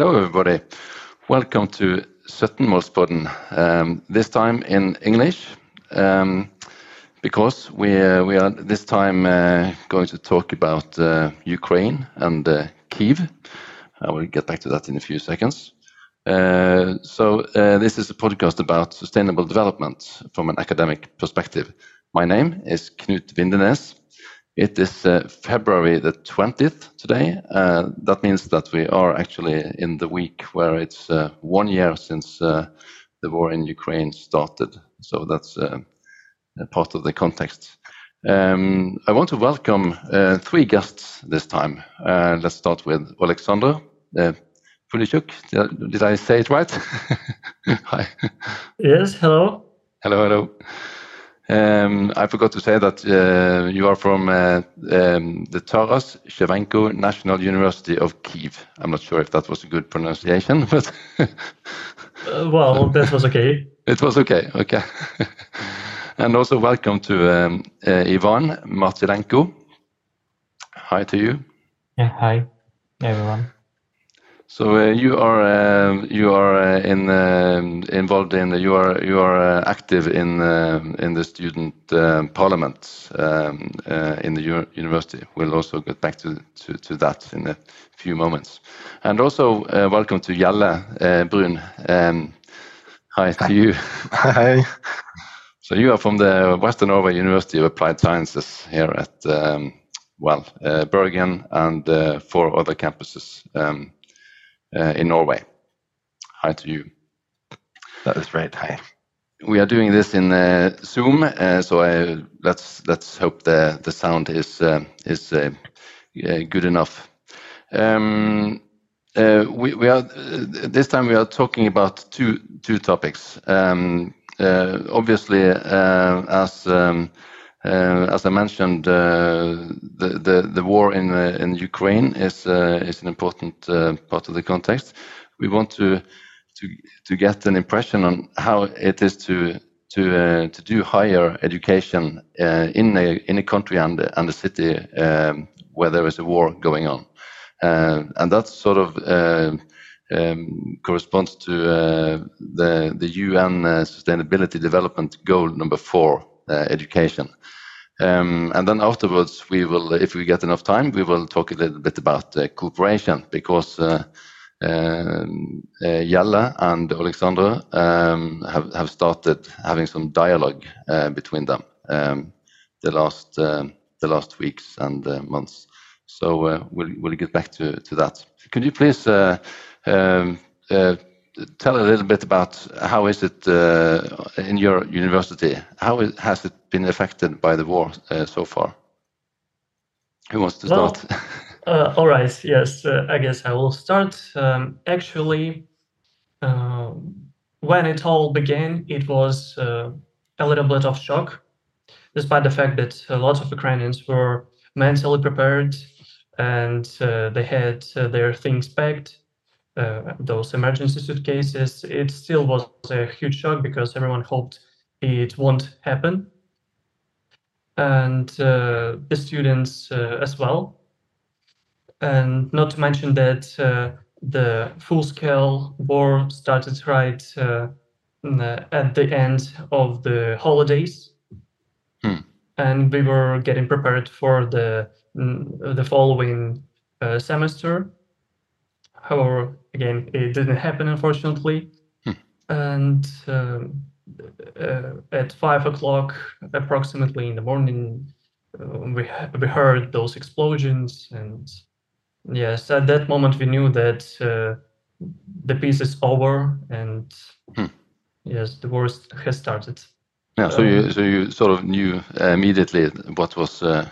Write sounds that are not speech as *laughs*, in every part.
Hello, everybody. Welcome to 17-målspodden. Um, this time in English, um, because we uh, we are this time uh, going to talk about uh, Ukraine and uh, Kiev. I will get back to that in a few seconds. Uh, so uh, this is a podcast about sustainable development from an academic perspective. My name is Knut Vindenes. It is uh, February the 20th today. Uh, that means that we are actually in the week where it's uh, one year since uh, the war in Ukraine started. So that's uh, part of the context. Um, I want to welcome uh, three guests this time. let's start with Alexander uh, did I say it right? *laughs* Hi. Yes, hello. Hello, hello. Um, I forgot to say that uh, you are from uh, um, the Taras Shevchenko National University of Kiev. I'm not sure if that was a good pronunciation, *laughs* but uh, well, that was okay. *laughs* It was okay. Okay. *laughs* and also welcome to um, uh, Ivan Martilenko. Hi to you. Yeah. Hi, everyone. So uh, you are uh, you are uh, in um, involved in you are you are uh, active in uh, in the student uh, parliament um, in the university. We'll also get back to, to, to that in a few moments. And also welcome to Jelle Brun. Um, hi, to you. Hi. *laughs* So you are from the Western Norway University of Applied Sciences here at um, well Bergen and four other campuses. Um, uh, in Norway. Hi to you. That is right. Hi. We are doing this in uh, Zoom, uh, so I, let's let's hope the the sound is is good enough. Um, uh, we, we, are uh, this time we are talking about two two topics. Um, uh, obviously, as um, uh, as I mentioned, uh, the, the, the war in uh, in Ukraine is is an important part of the context. We want to to to get an impression on how it is to to uh, to do higher education uh, in a in a country and and a city um, where there is a war going on, uh, and that sort of um, corresponds to the the UN Sustainability Development Goal number four, education. Um, and then afterwards, we will, if we get enough time, we will talk a little bit about uh, cooperation because uh, um, uh, and Alexandra um, have, have started having some dialogue uh, between them um, the last um, the last weeks and uh, months. So uh, we'll we'll get back to to that. Could you please um, tell a little bit about how is it uh, in your university? How is, has it been affected by the war uh, so far? Who wants to well, start? *laughs* uh, all right. Yes, uh, I guess I will start. Um, actually, um, when it all began, it was uh, a little bit of shock, despite the fact that a lot of Ukrainians were mentally prepared and uh, they had their things packed uh, those emergency suitcases, it still was a huge shock because everyone hoped it won't happen. And uh, the students uh, as well. And not to mention that uh, the full scale war started right uh, at the end of the holidays. Hmm. And we were getting prepared for the, the following uh, semester However, again, it didn't happen, unfortunately. Hmm. And um, uh, at five o'clock, approximately in the morning, uh, we we heard those explosions, and yes, at that moment we knew that uh, the peace is over, and hmm. yes, the war has started. Yeah, so um, you so you sort of knew immediately what was uh,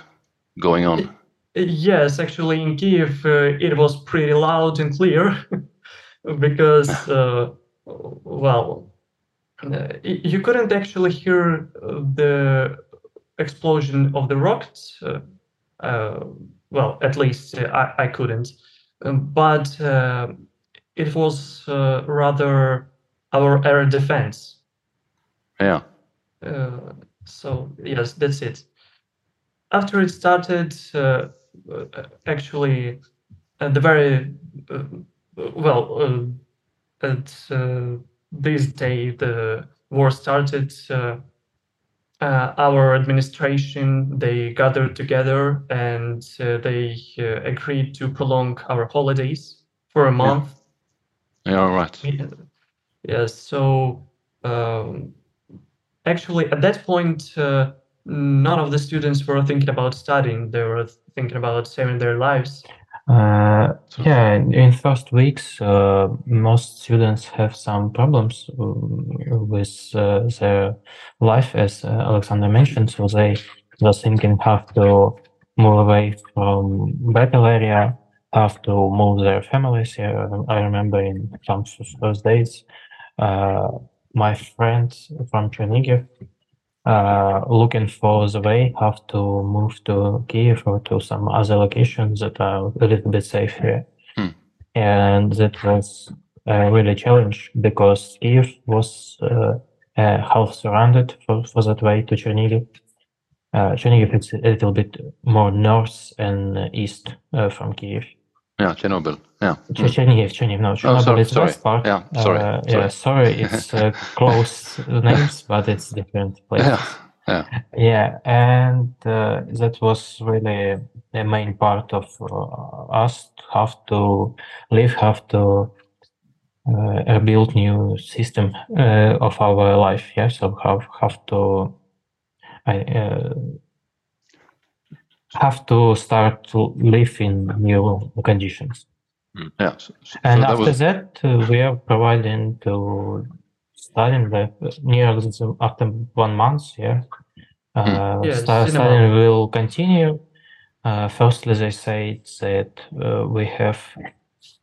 going on. Yes, actually, in Kiev, uh, it was pretty loud and clear *laughs* because, uh, well, uh, you couldn't actually hear uh, the explosion of the rockets. Uh, uh, well, at least I, I couldn't. Um, but it was rather our air defense. Yeah. so, yes, that's it after it started, uh, uh, actually, at the very well, uh, at uh, this day the war started. Uh, uh, our administration they gathered together and uh, they uh, agreed to prolong our holidays for a month. Yeah, all right. Yeah. Yes. So um, actually, at that point, uh, none of the students were thinking about studying. They were thinking about saving their lives. Uh, yeah, in first weeks, uh, most students have some problems uh, with uh, their life, as uh, Alexander mentioned. So they were thinking how to move away from battle area, how to move their families. Yeah, I remember in some first days, uh, my friend from Chernigiv uh, looking for the way how to move to Kiev or to some other locations that are a little bit safe here. Hmm. And that was uh, really a challenge because Kiev was uh, uh, half surrounded for, for that way to Chernigiv. Uh, Chernigiv is a little bit more north and east uh, from Kiev. Yeah, Chernobyl. Yeah. Chernihiv, Chernihiv, no, Chernobyl. Oh, sorry, is sorry. west part. Yeah, sorry, Uh, sorry. yeah, sorry, it's uh, *laughs* close names, but it's different place. Yeah. Yeah. Yeah, and uh, that was really the main part of uh, us have to live, have to uh, build new system uh, of our life. Yeah, so have have to I uh, have to start to live in new conditions. Yeah. So, so And that after was that, uh, we are providing to studying the near the- after one month. Yeah, uh, Yes, stu- cinema. studying will continue. Uh, firstly, they said that uh, we have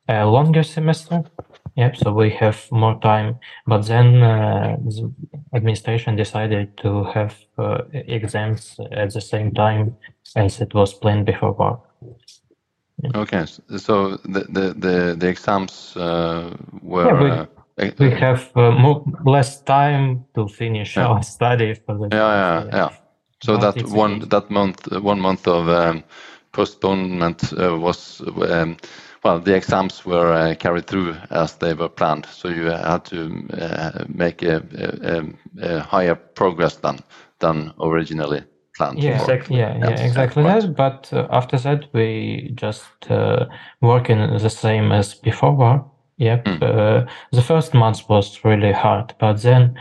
a longer semester. Yep, so we have more time. But then uh, the administration decided to have uh, exams at the same time as it was planned before war. okay. So the the the, the exams uh, were. Yeah, we- uh, we have uh, more less time to finish Yeah. our *laughs* study for the Yeah, yeah, yeah. So But that one okay. that month uh, one month of um, postponement uh, was um, well the exams were uh, carried through as they were planned. So you had to uh, make a, a, a- higher progress than than originally planned. yeah. Exactly. yeah yeah exactly right. that but uh, after that we just uh, working the same as before yep Mm. uh, the first month was really hard but then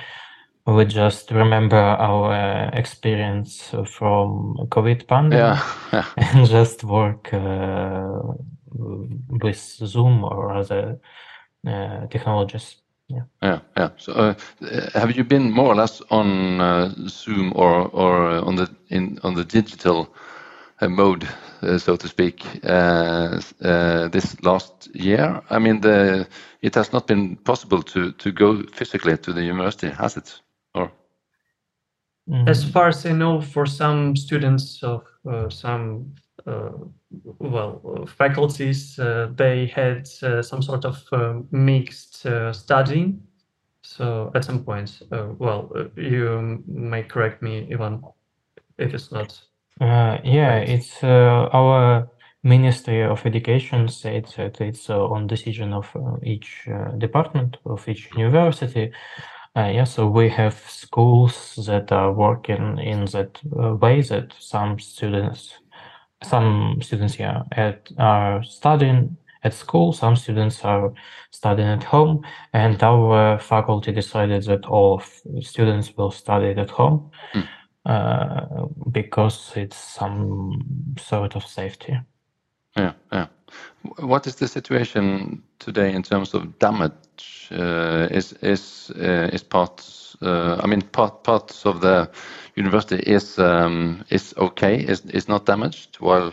we just remember our uh, experience from covid pandemic Yeah, *laughs* and just work uh, with zoom or other uh, technologies Yeah, yeah. So, uh, have you been more or less on uh, Zoom or or uh, on the in on the digital uh, mode, uh, so to speak, uh, uh, this last year? I mean, the it has not been possible to to go physically to the university, has it? Or. As far as I know, for some students of uh, some well uh, faculties, uh, they had uh, some sort of uh, mixed uh, studying. So at some point, uh, well, uh, you may correct me, Ivan, if it's not. Uh, yeah, Right. it's uh, our Ministry of Education said that it's uh, on decision of uh, each uh, department of each university. Uh, yeah, so we have schools that are working in that uh, way that some students, some students, yeah, at, are studying at school, some students are studying at home, and our faculty decided that all of students will study at home uh, because it's some sort of safety. yeah, yeah. What is the situation today in terms of damage? Uh, is is uh, is parts? Uh, I mean, part parts of the university is um, is okay. Is is not damaged while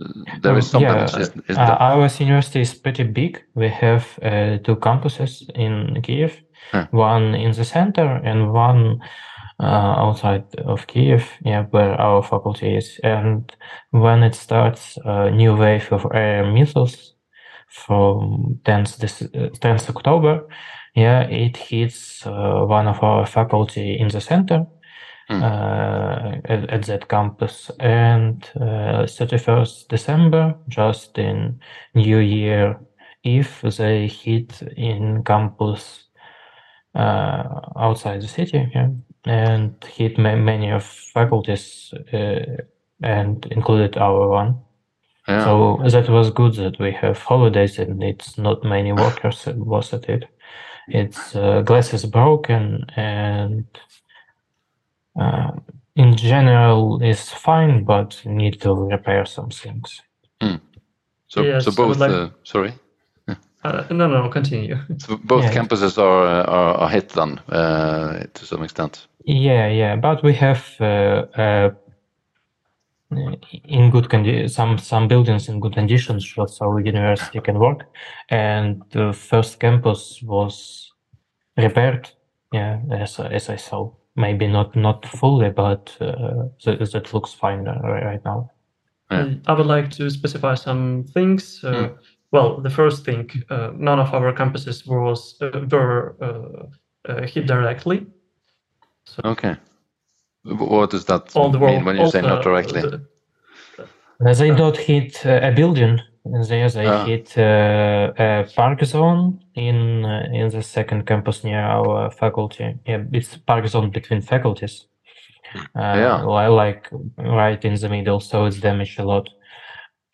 uh, there is some yeah, damage. Is, is uh, our university is pretty big. We have uh, two campuses in Kiev, Huh. one in the center and one uh, outside of Kiev, yeah, where our faculty is. And when it starts a new wave of air missiles from 10th, this, uh, 10th October, yeah, it hits uh, one of our faculty in the center Hmm. uh, at, at that campus. And uh, 31st December, just in New Year if they hit in campus uh, outside the city yeah, and hit ma many of faculties uh, and included our one. Yeah. So that was good that we have holidays and it's not many workers was at it. It's uh, glass is broken and uh, in general is fine, but need to repair some things. So, Yes, so both. like- uh, sorry. Uh, no, no, continue. *laughs* So both Yeah. campuses are, are are hit then uh, to some extent. Yeah, yeah, but we have uh, uh, in good condi some some buildings in good conditions so our university can work. And the first campus was repaired. Yeah, as as I saw, maybe not not fully, but uh, that, that looks fine uh, right now. Yeah. Uh, I would like to specify some things. Uh, Mm. Well, the first thing, uh, none of our campuses was uh, were uh, uh, hit directly. Okay. What does that All the mean world, when you say also, not directly? the- Uh, They don't hit uh, a building. They they Ah. hit uh, a park zone in uh, in the second campus near our faculty. Yeah, it's park zone between faculties. Uh, Yeah. like right in the middle, so it's damaged a lot.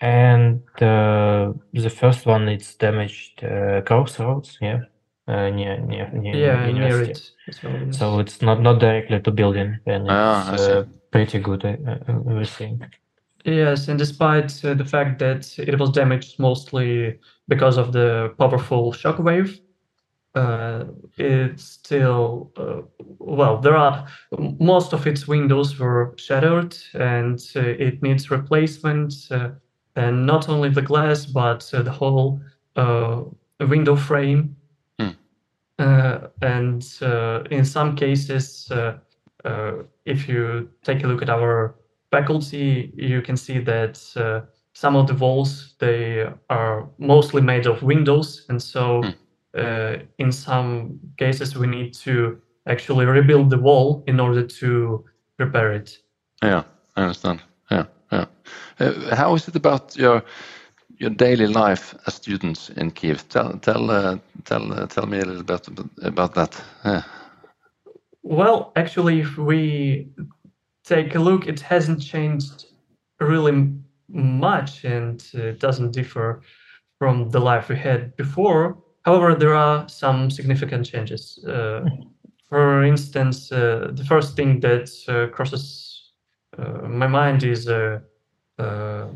And uh, the first one, it's damaged uh, crossroads. Yeah, uh, near near near yeah, near it well. yes. So it's not not directly to building, and Ah, it's see. uh, pretty good. Uh, uh, we think. Yes, and despite uh, the fact that it was damaged mostly because of the powerful shockwave, uh, it's still uh, well. There are most of its windows were shattered, and uh, it needs replacement. Uh, and not only the glass, but uh, the whole uh, window frame. Uh, and uh, in some cases, uh, uh, if you take a look at our faculty, you can see that uh, some of the walls they are mostly made of windows, and so Hmm. uh, in some cases we need to actually rebuild the wall in order to repair it. Yeah, I understand. Yeah, yeah. Uh, how is it about your your daily life as students in Kiev? Tell tell uh, tell uh, tell me a little bit about that. Yeah. Well, actually, if we take a look, it hasn't changed really much and uh, it doesn't differ from the life we had before. However, there are some significant changes. Uh, for instance, uh, the first thing that uh, crosses uh, my mind is uh, uh,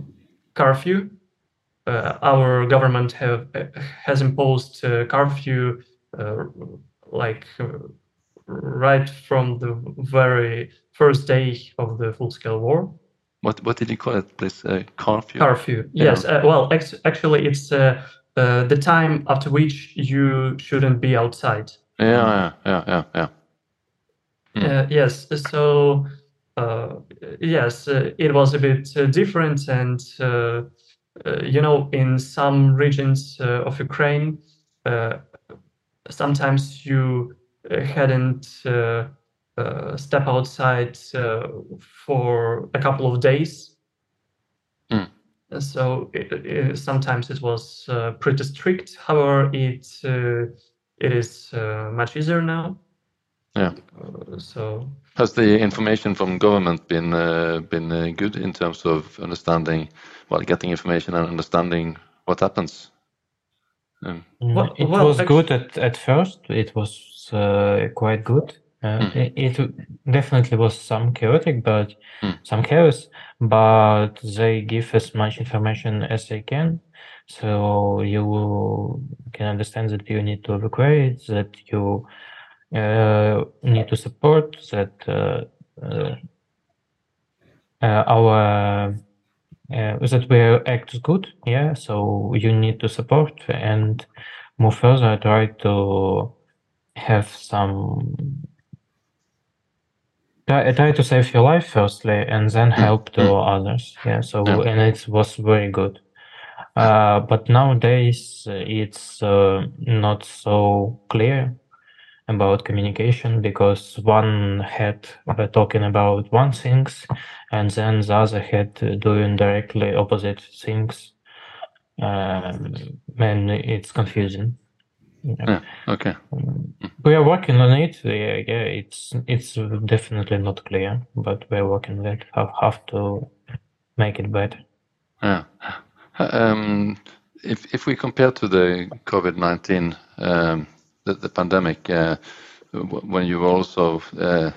curfew. Uh, our government have has imposed uh, curfew uh, like uh, right from the very first day of the full-scale war. What what did you call it, please? Uh, curfew. Curfew. Yeah. Yes. Uh, well, actually, it's uh, uh, the time after which you shouldn't be outside. Yeah, yeah, yeah, yeah, yeah. Mm. Uh, yes. So, uh, yes, uh, it was a bit uh, different, and uh, uh, you know, in some regions uh, of Ukraine, uh, sometimes you hadn't uh, uh, step outside uh, for a couple of days. Mm. So it, it, sometimes it was uh, pretty strict. However, it uh, it is uh, much easier now. Yeah. Uh, so Has the information from government been uh, been uh, good in terms of understanding, well, getting information and understanding what happens? Um, Mm, Well- it well, was actu- good at, at first. It was uh, quite good. Uh, Mm. it, it definitely was some chaotic, but Mm. some chaos. But they give as much information as they can, so you can understand that you need to evacuate, that you uh, need to support, that uh, uh, uh, our uh, that we act good, yeah. So you need to support and move further. Try to have some. Try, try to save your life firstly, and then help to others. Yeah. So and it was very good. Uh, but nowadays uh, it's uh, not so clear about communication because one had uh, talking about one things and then the other had uh, doing directly opposite things um, and it's confusing. Yeah. Yeah, okay. We are working on it. Yeah, yeah, it's it's definitely not clear, but we're working on it. How have to make it better. Yeah. Um, if if we compare to the COVID nineteen, um, the, the pandemic, uh, when you were also uh,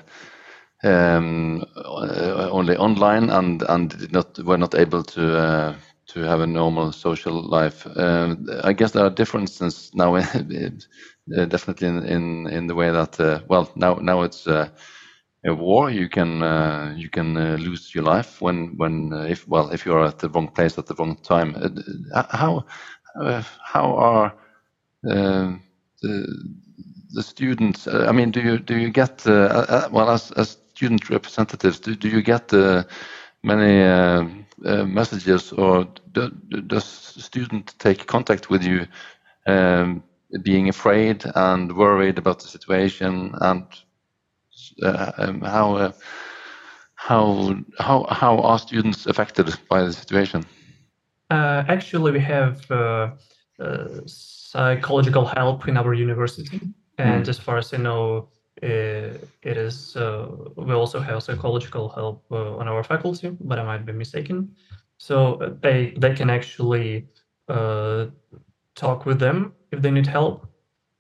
um, only online and and did not were not able to uh, to have a normal social life. Um, I guess there are differences now, *laughs* definitely in, in, in the way that uh, well now now it's uh, a war. You can uh, you can uh, lose your life when when uh, if well if you're at the wrong place at the wrong time. Uh, how how are the the students? I mean, do you do you get well as as student representatives? Do do you get many uh, uh, messages, or do, does student take contact with you, um, being afraid and worried about the situation, and uh, um, how uh, how how how are students affected by the situation? Uh, actually, we have uh, psychological help in our university, and mm. as far as I know, it is uh, we also have psychological help uh, on our faculty, but I might be mistaken. So uh, they they can actually uh, talk with them if they need help.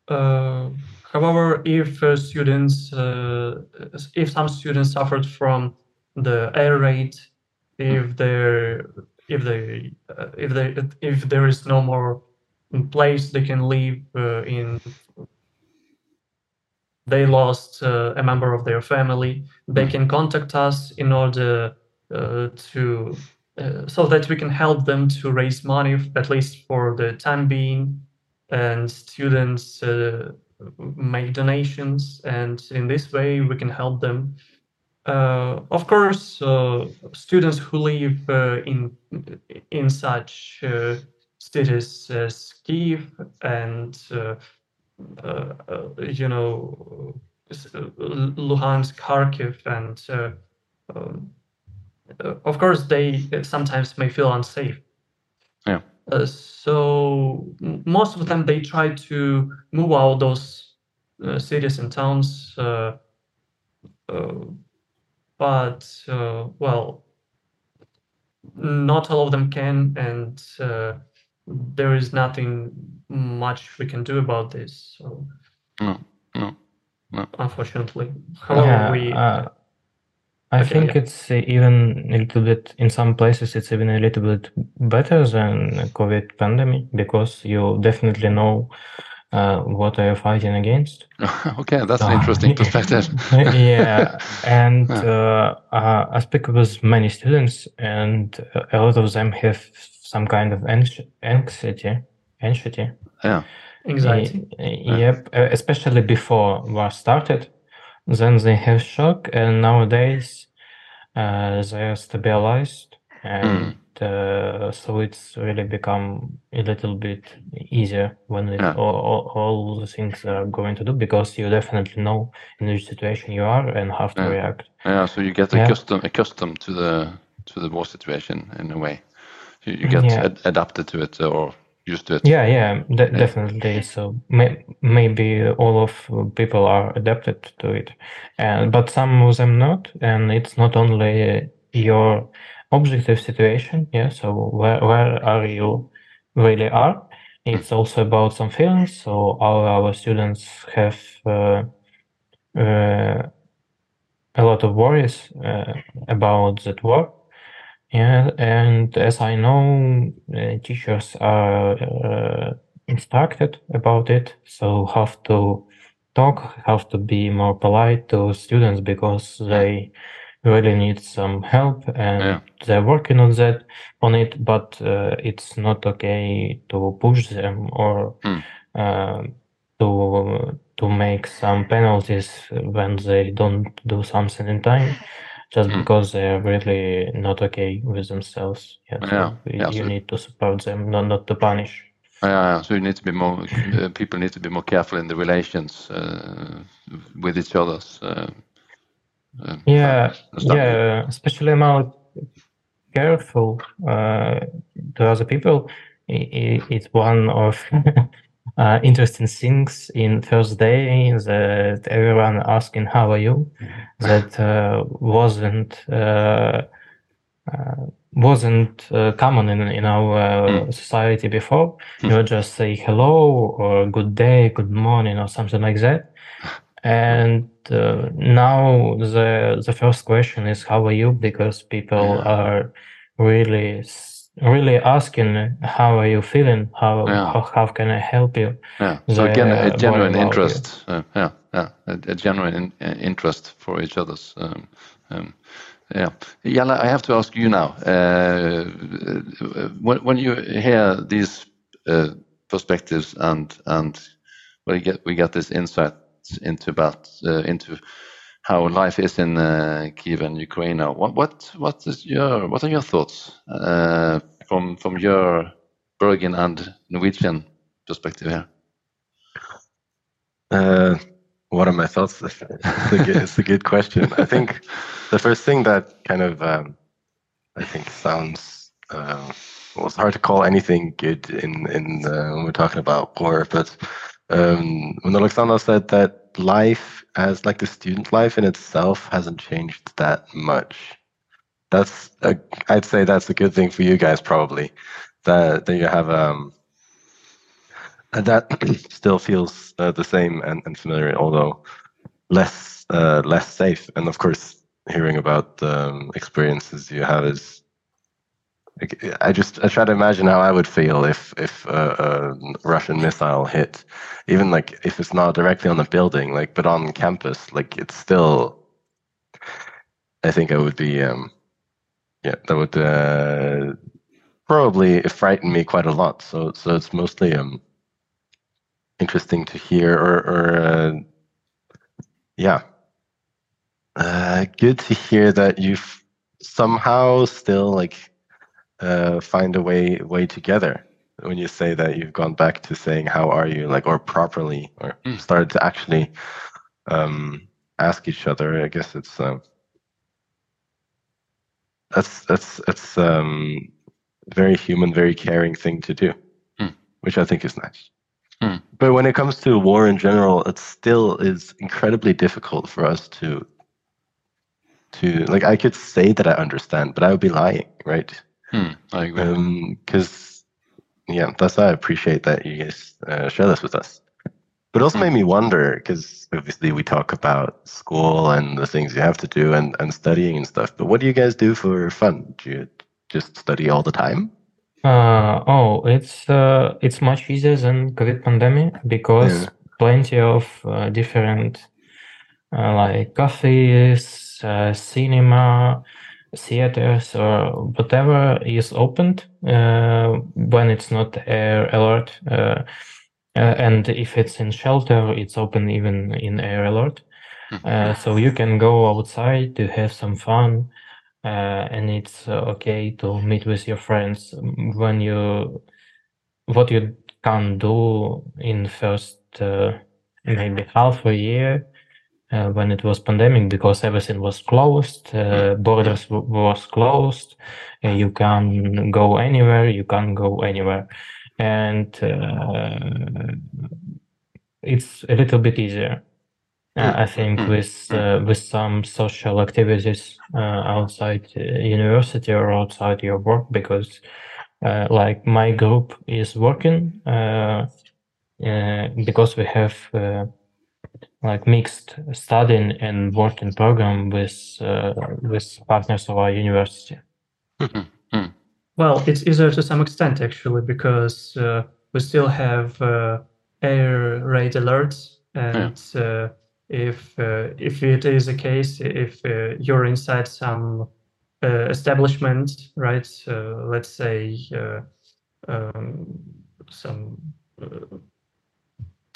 Uh, however, if uh, students if some students suffered from the air raid, if they if they if they if there is no more place they can live in they lost uh, a member of their family, they can contact us in order uh, to uh, so that we can help them to raise money at least for the time being, and students uh, make donations, and in this way we can help them. Uh, of course, uh, students who live in in such cities as Kiev and you know, uh, Luhansk, Kharkiv, and um, of course they sometimes may feel unsafe. Yeah. Uh, so most of them they try to move out those uh, cities and towns, uh, but well, not all of them can, and there is nothing much we can do about this. So, no, no, no. Unfortunately, however, yeah, we. Uh, I okay, think yeah. it's even a little bit in some places it's even a little bit better than COVID pandemic because you definitely know uh, what are you fighting against. *laughs* okay, that's an interesting *laughs* perspective. *laughs* yeah, and uh, uh, I speak with many students, and a lot of them have some kind of anxiety anxiety yeah anxiety yep yeah. especially before war started then they have shock and nowadays uh, they are stabilized and mm. uh, so it's really become a little bit easier when it, yeah. all, all, all, the things are going to do because you definitely know in which situation you are and have to yeah. react yeah so you get accustomed accustomed to the to the war situation in a way you, you get yeah. ad- adapted to it or used to it. Yeah, yeah, de- yeah. definitely. So may- maybe all of people are adapted to it, and but some of them not. And it's not only your objective situation. Yeah. So where where are you really are? It's also about some feelings. So all our students have uh, uh, a lot of worries uh, about that work yeah, and as I know, uh, teachers are uh, instructed about it, so have to talk, have to be more polite to students because they really need some help and Yeah. they're working on that on it, but uh, it's not okay to push them or Hmm. uh, to to make some penalties when they don't do something in time *laughs* just Mm. because they're really not okay with themselves. Yeah, so Yeah, you so- need to support them, not not to punish. Yeah, yeah, so you need to be more. Uh, people need to be more careful in the relations uh, with each other. Uh, uh, Yeah, yeah, especially about careful uh, to other people. it, it's one of *laughs* uh, interesting things in first day that everyone asking how are you that uh, wasn't uh, uh wasn't uh, common in in our mm. society before. Mm. You just say hello or good day, good morning or something like that. And uh, now the the first question is how are you because people are really really asking how are you feeling how yeah. how, how can i help you yeah so again a genuine interest uh, yeah yeah a, a genuine in, uh, interest for each other's um, um, yeah Jelle, i have to ask you now uh, when, when you hear these uh, perspectives and and we get we get this insight into about uh, into how life is in uh, Kiev and Ukraine now. What what what is your what are your thoughts uh, from from your Bergen and Norwegian perspective here? Uh, what are my thoughts? *laughs* it's, a good, it's a good question. I think the first thing that kind of um, I think sounds uh, well, it's hard to call anything good in in uh, when we're talking about war, but um, when Alexander said that life as like the student life in itself hasn't changed that much. That's a, I'd say that's a good thing for you guys probably that that you have um and that *clears throat* still feels uh, the same and, and familiar although less uh, less safe and of course hearing about um, experiences you have is I just I try to imagine how I would feel if if a, a, Russian missile hit, even like if it's not directly on the building, like but on campus, like it's still. I think I would be, um, yeah, that would uh, probably frighten me quite a lot. So so it's mostly um interesting to hear or or uh, yeah, uh, good to hear that you've somehow still like uh, find a way way together when you say that you've gone back to saying how are you like or properly or mm. started to actually um, ask each other i guess it's um, that's that's that's um very human very caring thing to do mm. which i think is nice mm. but when it comes to war in general it still is incredibly difficult for us to to like i could say that i understand but i would be lying right Hmm, I agree. Because, um, yeah, that's why I appreciate that you guys uh, share this with us. But also made me wonder because obviously we talk about school and the things you have to do and, and studying and stuff. But what do you guys do for fun? Do you just study all the time? Uh, oh, it's uh, it's much easier than COVID pandemic because yeah. plenty of uh, different uh, like cafes, uh, cinema, theaters or whatever is opened uh, when it's not air alert. Uh, uh, and if it's in shelter, it's open even in air alert. Mm-hmm. so you can go outside to have some fun. and it's okay to meet with your friends when you what you can do in first maybe half a year uh, when it was pandemic because everything was closed, uh, borders w- was closed. Uh, you can go anywhere. You can't go anywhere, and uh, it's a little bit easier. Uh, I think with uh, with some social activities outside university or outside your work because like my group is working because we have like mixed studying and working program with uh, with partners of our university. Mm-hmm. Well, it's easier to some extent actually because uh, we still have uh, air raid alerts, and yeah. Uh, if uh, if it is a case, if uh, you're inside some establishment, right? let's say um, some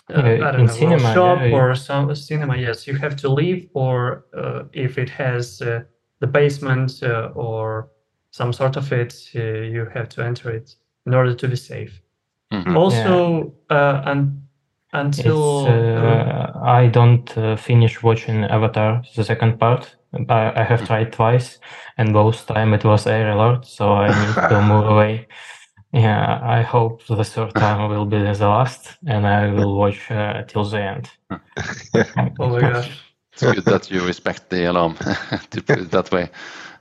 uh, I don't in know, cinema, shop yeah, or some cinema. Yes, you have to leave, or uh, if it has uh, the basement uh, or some sort of it, uh, you have to enter it in order to be safe. Mm-hmm. Also, yeah. Uh, and until I don't finish watching Avatar, the second part. I, I have tried twice, and both time it was air alert, so I need to *laughs* move away. Yeah, I hope the third time will be the last, and I will *laughs* watch uh, till the end. *laughs* Oh my gosh. It's good that you respect the alarm, to put it that way.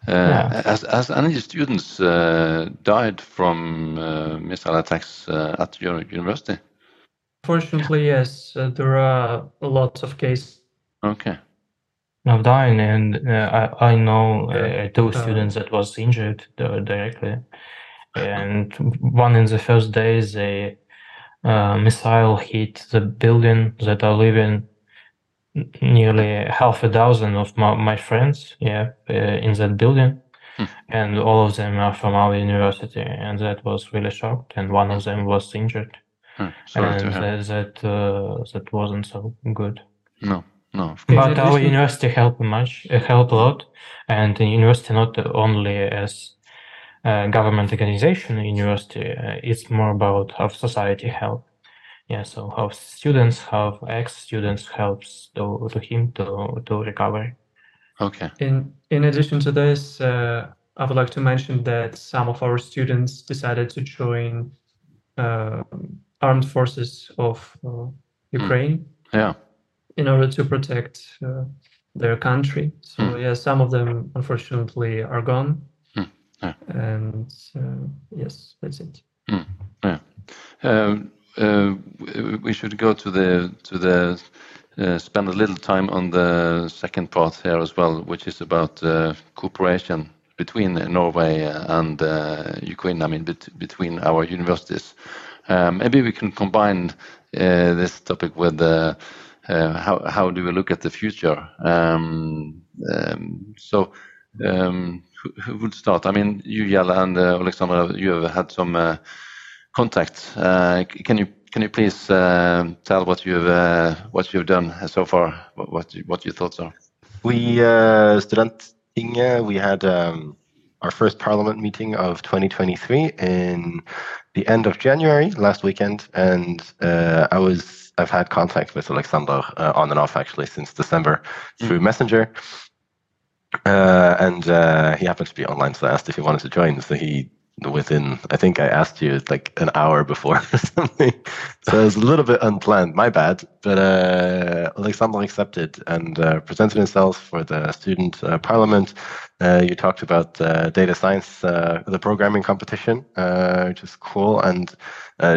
Uh, Yeah. Has, has any students uh, died from uh, missile attacks uh, at your university? Fortunately, yes, uh, there are lots of cases. Okay. of dying, and uh, I, I know uh, two students that was injured uh, directly, and one in the first days a uh, missile hit the building that I live in. N- Nearly half a dozen of my, my friends, yeah, uh, in that building, Hmm. and all of them are from our university, and that was really shocked. And one of them was injured, Hmm, Sorry and hear. that that, uh, that wasn't so good. No, no. of In But our university help much, uh, help a lot, and the university not only as a government organization, university, uh, it's more about how society help. Yeah, so how students, how ex-students helps to, to him to, to recover. Okay. In in addition to this, uh, I would like to mention that some of our students decided to join uh, armed forces of uh, Ukraine Yeah. in order to protect uh, their country. So Hmm. yeah, some of them unfortunately are gone. Hmm, yeah. And uh, yes, that's it. Um, uh, we should go to the to the uh, spend a little time on the second part here as well, which is about uh, cooperation between Norway and uh, Ukraine. I mean, bet- between our universities. Um, maybe we can combine uh, this topic with uh, how how do we look at the future. Um, um, so. Um, who, would start? I mean, you, Jelle, and Alexandra, you have had some contact. Uh, Can you can you please uh, tell what you've uh, what you've done so far? What what, what your thoughts are? We uh, Studenttinget, we had um, our first parliament meeting of 2023 in the end of January last weekend, and uh, I was I've had contact with Alexander uh, on and off actually since December through Messenger, uh, and uh, he happened to be online, so I asked if he wanted to join. So he within I think I asked you like an hour before *laughs* or something. So it was a little bit unplanned. My bad. But uh, Alexander accepted and uh, presented himself for the student uh, parliament. Uh, you talked about uh, data science, uh, the programming competition, which is cool, and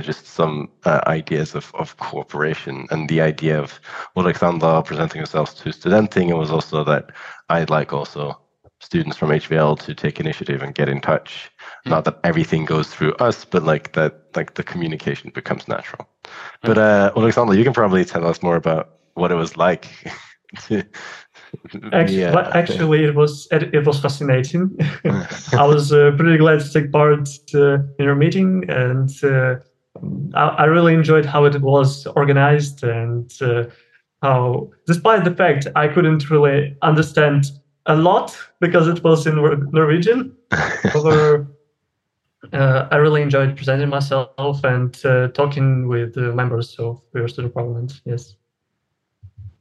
just some ideas of, of cooperation and the idea of Alexander presenting himself to Studenting. It was also that I'd like also students from HVL to take initiative and get in touch. Not that everything goes through us, but like that, like the communication becomes natural. But uh, Alexander, you can probably tell us more about what it was like. *laughs* to Actually, be, uh, but actually, it was it, it was fascinating. *laughs* I was uh, pretty glad to take part uh, in your meeting, and uh, I, I really enjoyed how it was organized and uh, how, despite the fact I couldn't really understand a lot because it was in Norwegian, *laughs* however, uh, I really enjoyed presenting myself and uh, talking with the members of your student parliament. Yes.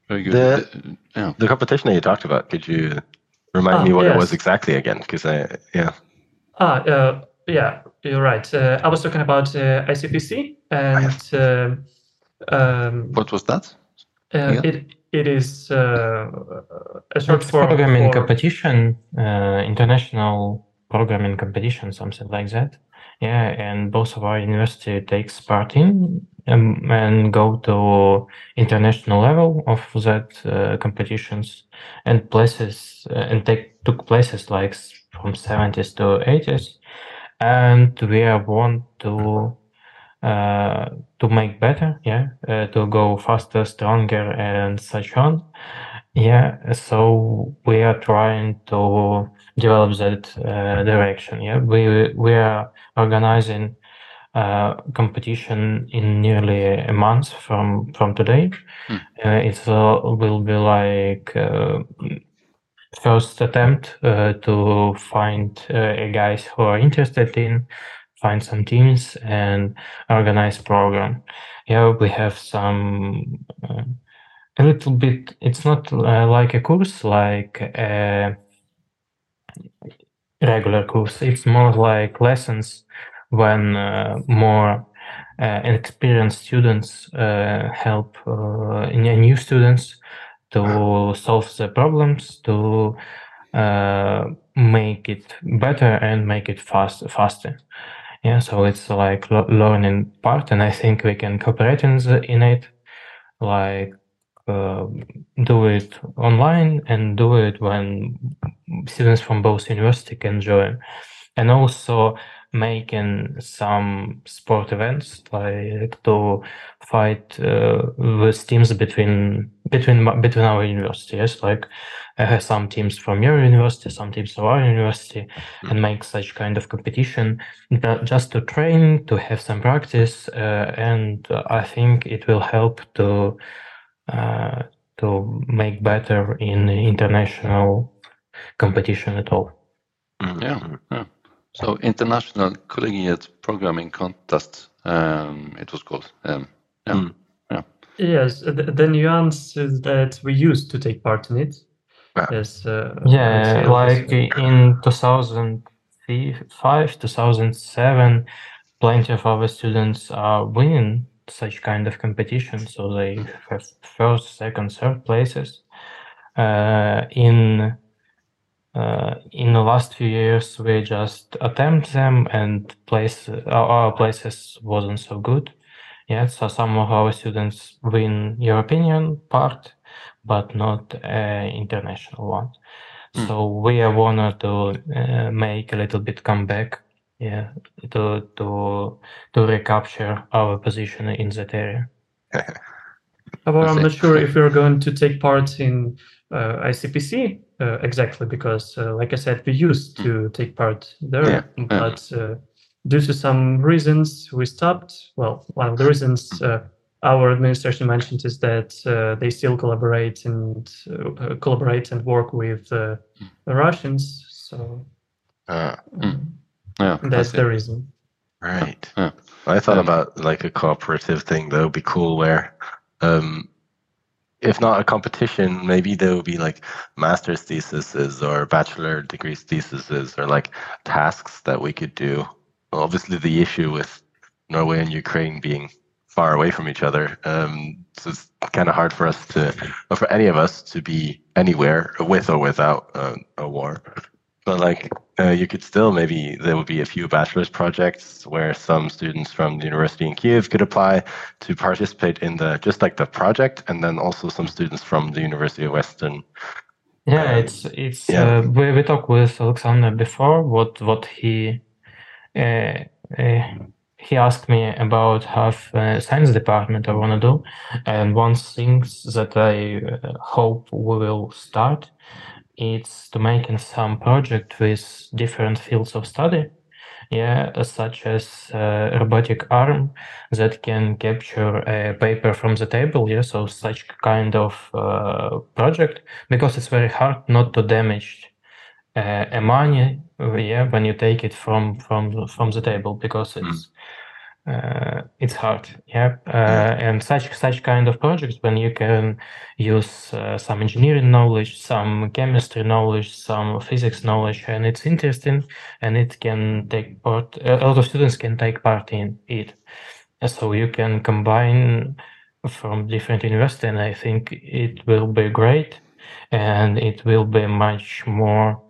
Very good. The- Uh, yeah. the competition that you talked about, could you remind Ah, me what it was exactly again? Because I, yeah. Ah, uh, yeah, you're right. Uh, I was talking about uh, ICPC, and um, um, What was that? uh, yeah. it it is uh, a short It's form programming for competition, uh, international programming competition, something like that. Yeah, and both of our university takes part in um, and go to international level of that uh, competitions and places uh, and take took places like from 70s to 80s, and we are want to uh, to make better, yeah, uh, to go faster, stronger, and such on. Yeah, so we are trying to develop that uh, direction. Yeah, we we are organizing uh, competition in nearly a month from from today. Hmm. Uh, it uh, will be like uh, first attempt uh, to find uh, guys who are interested in find some teams and organize program. Yeah, we have some uh, a little bit. It's not uh, like a course, like a regular course. It's more like lessons when uh, more uh, experienced students uh, help uh, new students to solve the problems, to make it better and make it fast faster. Yeah, so it's like learning part, and I think we can cooperate in the, in it, like uh, do it online and do it when students from both university can join, and also making some sport events like to fight uh, with teams between between between our universities like I have some teams from your university some teams from our university mm. and make such kind of competition just to train to have some practice uh, and i think it will help to uh, to make better in international competition at all mm. yeah, yeah. So International Collegiate Programming Contest, um, it was called. Um, yeah, mm. yeah. Yes, the, the is that we used to take part in it. Yeah. Yes. Uh, yeah, like in 2005, 2007, plenty of our students are winning such kind of competition. So they have first, second, third places. Uh, in uh, in the last few years we just attempt them and place our, our places wasn't so good yet. So some of our students win european part but not uh, international one. Mm. so we are wanted to uh, make a little bit comeback yeah to to to recapture our position in that area. *laughs* However, I'm not sure if we're going to take part in uh, ICPC uh, exactly because, uh, like I said, we used to take part there, yeah. but uh, due to some reasons, we stopped. Well, one of the reasons uh, our administration mentioned is that uh, they still collaborate and collaborate and work with the Russians. So mm. yeah, that's the reason. Right. Yeah. I thought um, about like a cooperative thing that would be cool where um, if not a competition, maybe there will be like master's theses or bachelor degree theses or like tasks that we could do. Obviously, the issue with Norway and Ukraine being far away from each other, um, so it's kind of hard for us to, or for any of us to be anywhere with or without uh, a war. But like uh, you could still maybe there would be a few bachelor's projects where some students from the university in Kiev could apply to participate in the just like the project, and then also some students from the University of Western. Yeah, um, it's it's yeah. Uh, we we talked with Alexander before. What what he uh, uh he asked me about half uh, science department I want to do, and one thing that I uh, hope we will start it's to making some project with different fields of study yeah such as uh, robotic arm that can capture a paper from the table yeah so such kind of uh, project because it's very hard not to damage uh, a money yeah when you take it from from from the table because hmm. it's mm it's hard. Yeah. Uh, and such such kind of projects when you can use uh, some engineering knowledge some chemistry knowledge some physics knowledge and it's interesting and it can take part a lot of students can take part in it. So you can combine from different universities and i think it will be great and it will be much more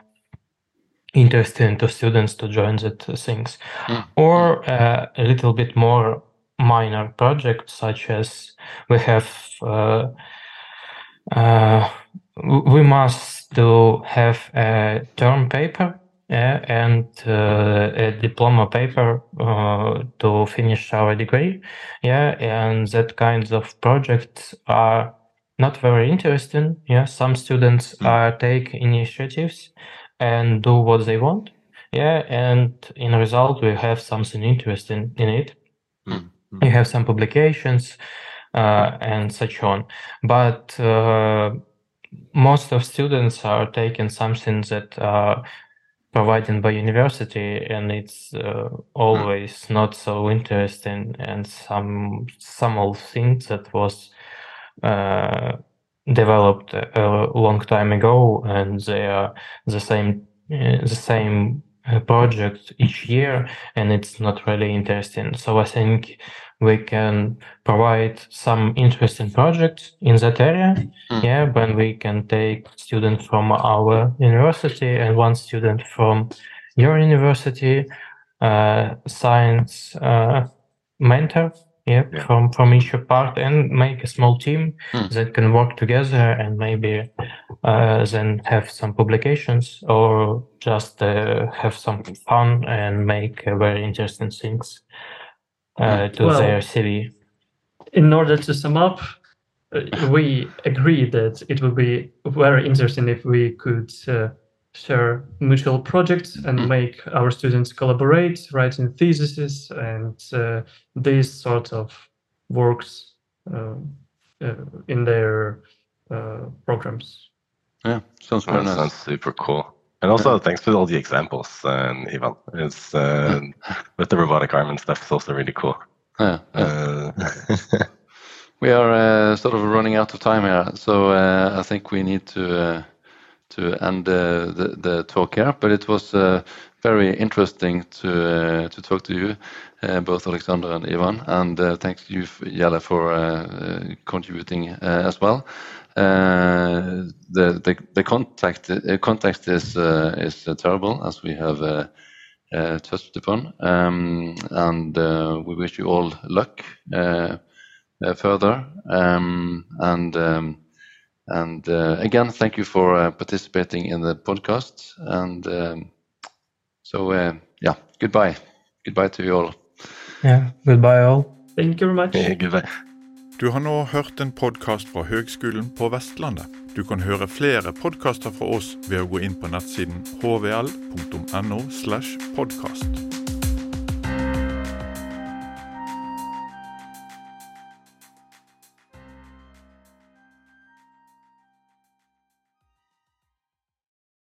interesting to students to join that things mm. or uh, a little bit more minor projects such as we have uh, uh, we must do have a term paper and uh, a diploma paper uh, to finish our degree yeah and that kinds of projects are not very interesting yeah some students mm. are take initiatives and do what they want. Yeah, and in result, we have something interesting in it. Mm-hmm. You have some publications uh, and such on, but uh, most of students are taking something that are provided by university, and it's uh, always mm. not so interesting, and some some old things that was uh, developed a long time ago, and they are the same uh, the same uh, project each year and it's not really interesting. So I think we can provide some interesting projects in that area. Mm. Yeah, when we can take students from our university and one student from your university, uh, science uh, mentor. Yeah, Yeah. from from each part and make a small team Mm. that can work together and maybe uh, then have some publications or just uh, have some fun and make uh, very interesting things uh, to Well- their CV. in order to sum up, uh, we agree that it would be very interesting if we could uh, share mutual projects and Mhm. make our students collaborate, writing theses and uh, these sort of works uh, uh, in their uh, programs. Yeah, sounds very That nice. sounds super cool. And also, thanks for all the examples, um, Ivan. It's uh, *laughs* with the robotic arm and stuff. It's also really cool. Yeah, yeah. Uh, *laughs* We are uh, sort of running out of time here, so uh, I think we need to uh, to end uh, the the talk here. But it was uh, very interesting to uh, to talk to you, uh, both Alexander and Ivan, and uh, thanks you, Jelle, for uh, contributing as well. The the the contact context is is terrible as we have. Touched upon, um, and we wish you all luck further. Um, and um, and uh, again, thank you for uh, participating in the podcast. And um, so, uh, yeah, goodbye. Goodbye to you all. Yeah, goodbye all. Thank you very much. yeah, goodbye. Du har nå hørt en podkast fra Høgskolen på Vestlandet. Du kan høre flere podkaster fra oss ved å gå inn på nettsiden hvl.no. slash podkast.